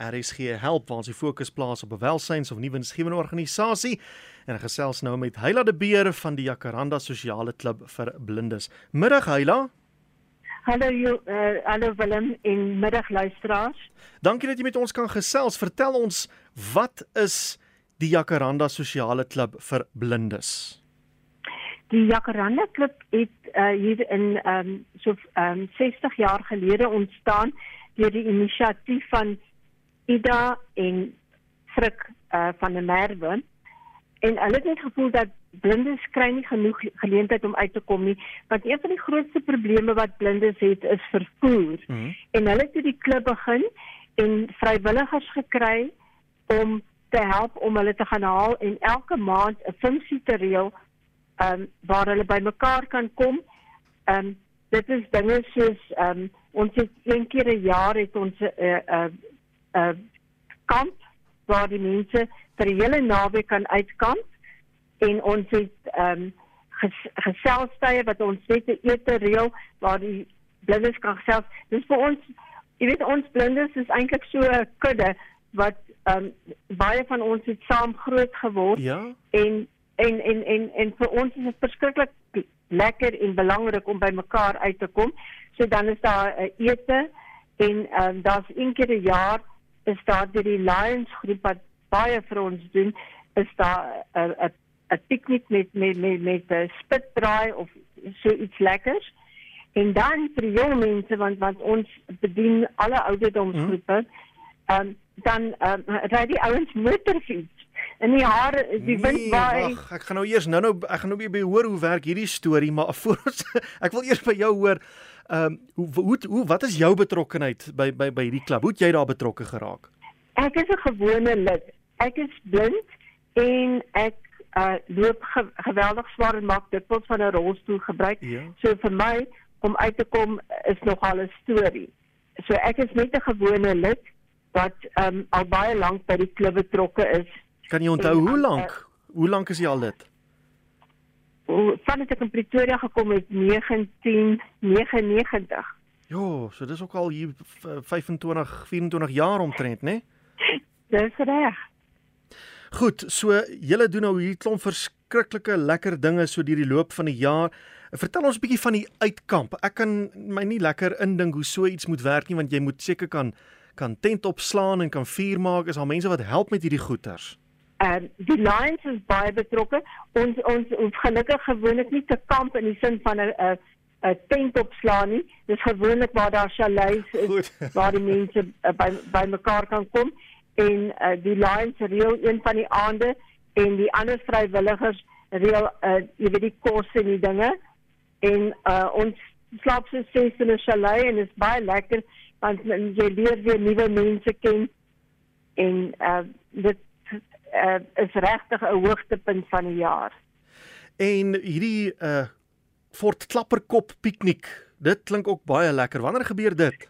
RSG Help waar ons die fokus plaas op 'n welsyns of nuwe winsgewende organisasie en gesels nou met Heila de Beer van die Jacaranda Sosiale Klub vir Blindes. Middag Heila. Hallo uh, hallo Willem en middag luisteraars. Dankie dat jy met ons kan gesels. Vertel ons wat is die Jacaranda Sosiale Klub vir Blindes? Die Jacaranda Klub het uh, hier in ehm um, so ehm um, 60 jaar gelede ontstaan deur die inisiatief van Ida en Frik uh, van der Merwe. En hulle het net gevoel dat blindes kry nie genoeg geleentheid om uit te kom nie, want een van die grootste probleme wat blindes het is vervoer. Mm -hmm. En hulle het die klub begin en vrywilligers gekry om te help om hulle te gaan haal en elke maand 'n funksie te reël ehm um, waar hulle bymekaar kan kom. Ehm um, dit is dinge soos ehm um, ons het een keer 'n jaar het ons 'n uh, 'n uh, uh, kamp waar die mense vir 'n hele naweek kan uitkamp en ons het ehm um, ges, geselsstye wat ons net 'n ete reël waar die blindes kan gesels. Dis vir ons jy weet ons blindes is eintlik so 'n kudde wat ehm um, baie van ons het saam groot geword ja? en en en en en vir ons is dit verskriklik lekker en belangrik om by mekaar uit te kom. So dan is daar 'n uh, ete en ehm um, daar's een keer 'n jaar is daar die Lions groep wat baie vir ons doen. Is daar 'n 'n 'n piknik met met met met 'n spitbraai of so iets lekkers. En dan vir die jong mense want want ons bedien alle ouderdomsgroepe. Ehm um, dan ehm um, ry die ouens motorfiets in die hare die wind nee, waai. Ag, ek gaan nou eers nou-nou ek gaan nou weer by hoor hoe werk hierdie storie, maar voor ons ek wil eers by jou hoor. Ehm um, hoe, hoe hoe wat is jou betrokkeheid by by by hierdie klub? Hoe het jy daar betrokke geraak? Ek is 'n gewone lid. Ek is blind en ek uh loop ge geweldig swaar en maak dit pot van 'n rolstoel gebruik. Ja. So vir my om uit te kom is nogal 'n storie. So ek is net 'n gewone lid wat um al baie lank by die klub betrokke is Kan jy onthou hoe lank? Hoe lank is jy al dit? Van dit ek in Pretoria gekom het 1999. Jo, so dis ook al hier 25, 24 jaar omtrent, né? Nee? Dis reg. Goed, so julle doen nou hier klomp verskriklike lekker dinge so deur die loop van die jaar. Vertel ons 'n bietjie van die uitkamp. Ek kan my nie lekker indink hoe so iets moet werk nie want jy moet seker kan kan tent opslaan en kan vuur maak. Is al mense wat help met hierdie goeters? Ehm uh, die Lions is baie betrokke. Ons ons ons gelukkig gewoonlik nie te kamp in die sin van 'n 'n 'n tent opslaan nie. Dis gewoonlik waar daar chalets is waar die mense uh, by by mekaar kan kom en uh, die Lions reël een van die aande en die ander vrywilligers reël uh, jy weet die kos en die dinge en uh, ons slaap so ses in 'n chalet en dit is baie lekker want jy leer weer nuwe mense ken en uh, dit uh, is regtig 'n hoogtepunt van die jaar. En hierdie uh Fort Klapperkop piknik, dit klink ook baie lekker. Wanneer gebeur dit?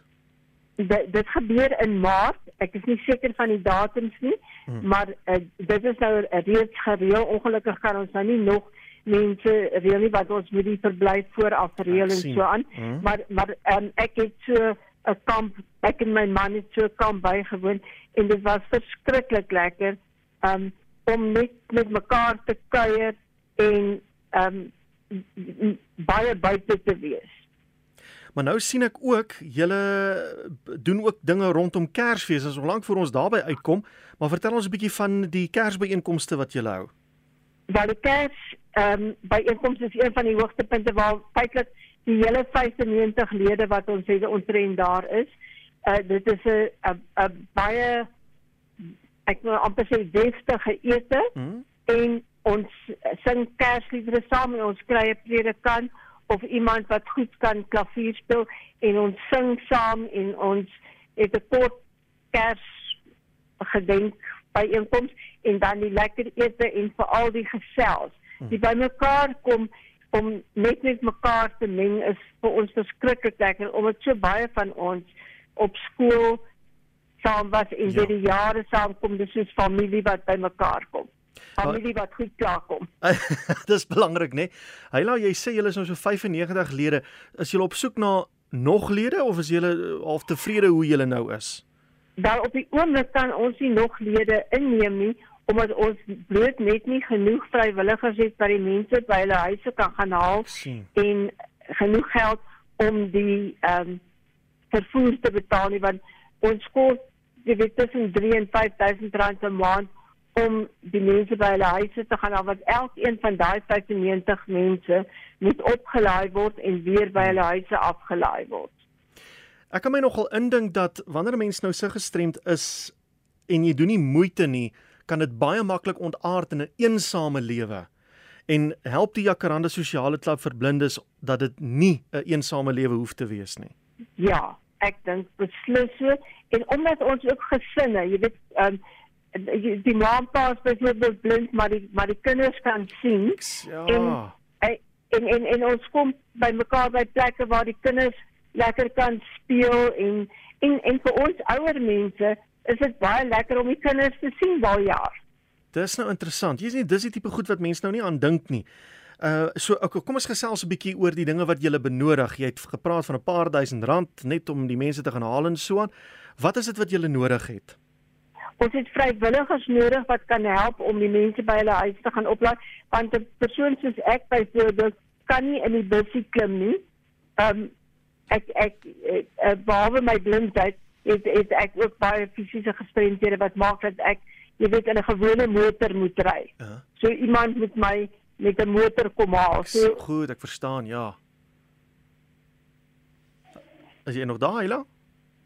D dit gebeur in Maart. Ek is nie seker van die datums nie, hmm. maar uh, dit is nou reeds gereël. Ongelukkig kan ons nou nie nog mense reël nie wat ons moet die verblyf vooraf reël en so aan. Hmm. Maar maar um, ek het so 'n kamp, ek en my man het so 'n kamp bygewoon en dit was verskriklik lekker um, om net met mekaar te kuier en um baie buite te wees. Maar nou sien ek ook julle doen ook dinge rondom Kersfees as lank voor ons daarby uitkom, maar vertel ons 'n bietjie van die Kersbyeenkomste wat julle hou. Wel die Kers ehm um, byeenkomste is een van die hoogtepunte waar feitelik die hele 95 lede wat ons het ons trend daar is. Uh dit is 'n baie ek wil amper sê deftige ete mm. en ons sing kersliedere saam en ons kry 'n predikant of iemand wat goed kan klavier speel en ons sing saam en ons het 'n kort kers gedenk by einkoms en dan die lekker ete en veral die gesels. Mm. Die bymekaar kom om net met mekaar te meng is vir ons verskriklik lekker omdat so baie van ons op skool saam was en ja. die jare saamkom dis soos familie wat bymekaar kom. Familie wat goed klaarkom. dis belangrik nê. Nee? Hyla jy sê julle is nou so 95 lede. Is julle op soek na nog lede of is julle half tevrede hoe julle nou is? wel op die oomblik kan ons nie nog lede inneem nie omdat ons bloot net nie genoeg vrywilligers het wat die mense by hulle huise kan gaan haal sien. en genoeg geld om die ehm um, vervoer te betaal nie want ons kos jy weet tussen 3 en 5000 rand per maand om die mense by hulle huise te gaan haal want elkeen van daai 95 mense moet opgelaai word en weer by hulle huise afgelaai word. Ek kan my nogal indink dat wanneer 'n mens nou so gestremd is en jy doen nie moeite nie, kan dit baie maklik ontaard in 'n eensame lewe. En help die Jacaranda Sosiale Klub vir blindes dat dit nie 'n eensame lewe hoef te wees nie. Ja, ek dink beslis so en omdat ons ook gesinne, jy weet, ehm um, die maampa is byvoorbeeld blind, maar die maar die kinders kan sien Ja. En- en en en ons kom by mekaar by plekke waar die kinders lekker kan speel en en en vir ons ouer mense is dit baie lekker om die kinders te sien baie jaar. Dis nou interessant. Jy sien dis die tipe goed wat mense nou nie aan dink nie. Uh so okay, kom ons gesels 'n bietjie oor die dinge wat jy benodig. Jy het gepraat van 'n paar duisend rand net om die mense te gaan haal en so aan. Wat is dit wat jy nodig het? Ons het vrywilligers nodig wat kan help om die mense by hulle huis te gaan oplaai want 'n persoon soos ek byvoorbeeld kan nie in die busie klim nie. Um ek ek, ek, ek behalwe my blindheid het, het ek ook baie fisiese gestremdhede wat maak dat ek jy weet in 'n gewone motor moet ry. Ja. So iemand moet my met 'n motor kom haal. So Goed, ek verstaan, ja. Is jy nog daar, Hela?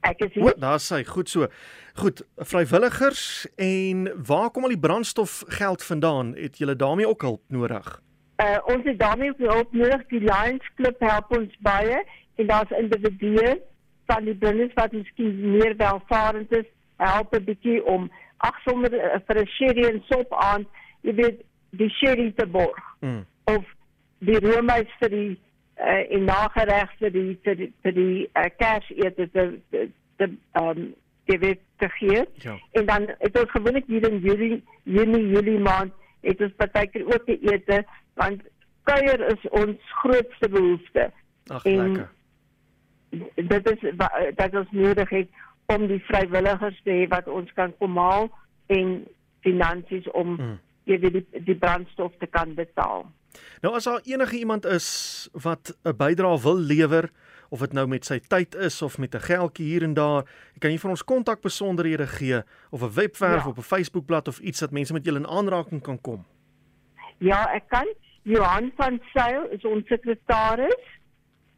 ek is hier. daar sê goed so. Goed, vrywilligers en waar kom al die brandstofgeld vandaan? Het julle daarmee ook hulp nodig? Uh, ons het daarmee ook hulp nodig. Die Lions Club help ons baie en daar's individue van die blindes wat miskien meer welvarend is, help 'n bietjie om ag sommer uh, vir 'n sherry en sop aan, jy weet, die sherry te borg Mm. of die roomys vir die uh, en nagereg vir die vir die, vir die uh, kersete te te te um jy weet te gee. Ja. En dan het ons gewoonlik hier in Julie, Junie, Julie maand het ons partykeer ook te ete want kuier is ons grootste behoefte. Ag, lekker. Dit is dat ons nodig het om die vrywilligers te hê wat ons kan kom haal en finansies om Mm. Jy weet die, die brandstof te kan betaal. Nou as daar enige iemand is wat 'n bydrae wil lewer of dit nou met sy tyd is of met 'n geldjie hier en daar, kan jy vir ons kontak besonderhede gee of 'n webwerf Ja. op 'n Facebookblad of iets dat mense met julle in aanraking kan kom. Ja, ek kan. Johan van Sail is ons sekretaris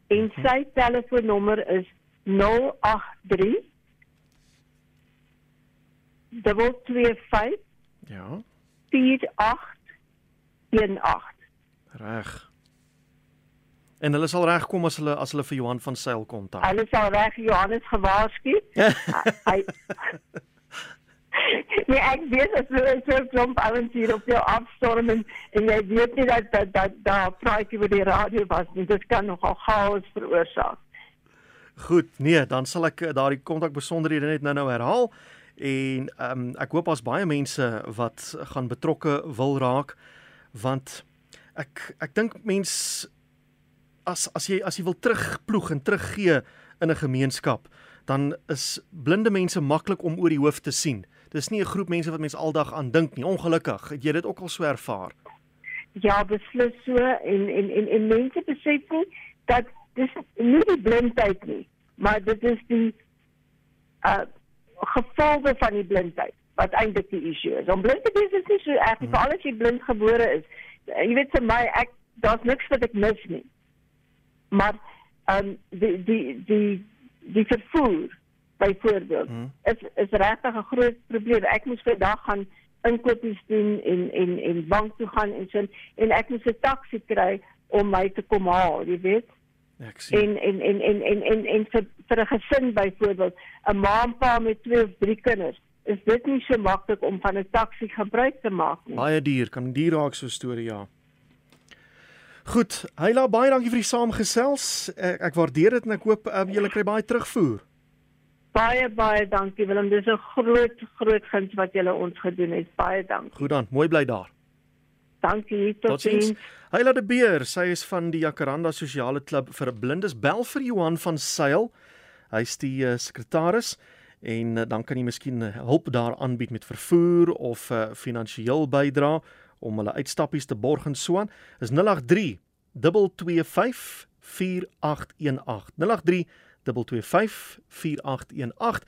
en sy telefoonnommer is 083 225 Ja, 4818. reg. En hulle sal regkom as hulle as hulle vir Johan van Sail kontak. Hulle sal reg Johannes gewaarsku. Hy Nee, ek weet as jy so 'n klomp ouens hier op jou afstorm en, en jy weet nie dat dat dat daar praatjie oor die radio was nie. Dit kan nogal chaos veroorsaak. Goed, nee, dan sal ek eh, daardie kontak besonderhede net nou-nou herhaal en ehm um, ek hoop daar's baie mense wat gaan betrokke wil raak want ek ek dink mens as as jy as jy wil terugploeg en teruggee in 'n gemeenskap dan is blinde mense maklik om oor die hoof te sien. Dis nie 'n groep mense wat mens aldag aan dink nie. Ongelukkig, het jy dit ook al so ervaar? Ja, beslis so en en en, en mense besef nie dat dis nie die blindheid nie, maar dit is die uh gevolge van die blindheid wat eintlik die issue is. Om blind te wees is nie so erg nie, veral as jy blind gebore is. Jy weet vir my ek daar's niks wat ek mis nie. Maar ehm um, die die die die vervoer byvoorbeeld Hmm. is is regtig 'n groot probleem. Ek moes vandag gaan inkopies doen en en en bank toe gaan en so en ek moes 'n taxi kry om my te kom haal, jy weet. Ek sien. En en en en en en, en vir vir 'n gesin byvoorbeeld, 'n ma en pa met twee of drie kinders, is dit nie so maklik om van 'n taxi gebruik te maak nie. Baie duur, kan duur raak so 'n storie ja. Goed, Heila, baie dankie vir die saamgesels. Ek, ek waardeer dit en ek hoop um, julle kry baie terugvoer. Baie baie dankie Willem. Dis 'n groot groot guns wat jy ons gedoen het. Baie dankie. Goed dan, mooi bly daar. Dankie. Totsiens. Totsiens. Heila de Beer, sy is van die Jacaranda Sosiale Klub vir blindes. Bel vir Johan van Sail. Hy's die uh, sekretaris en uh, dan kan jy miskien hulp daar aanbied met vervoer of uh, finansiëel bydra om hulle uitstappies te borg en so aan. Is 083 225 4818. 083 225 4818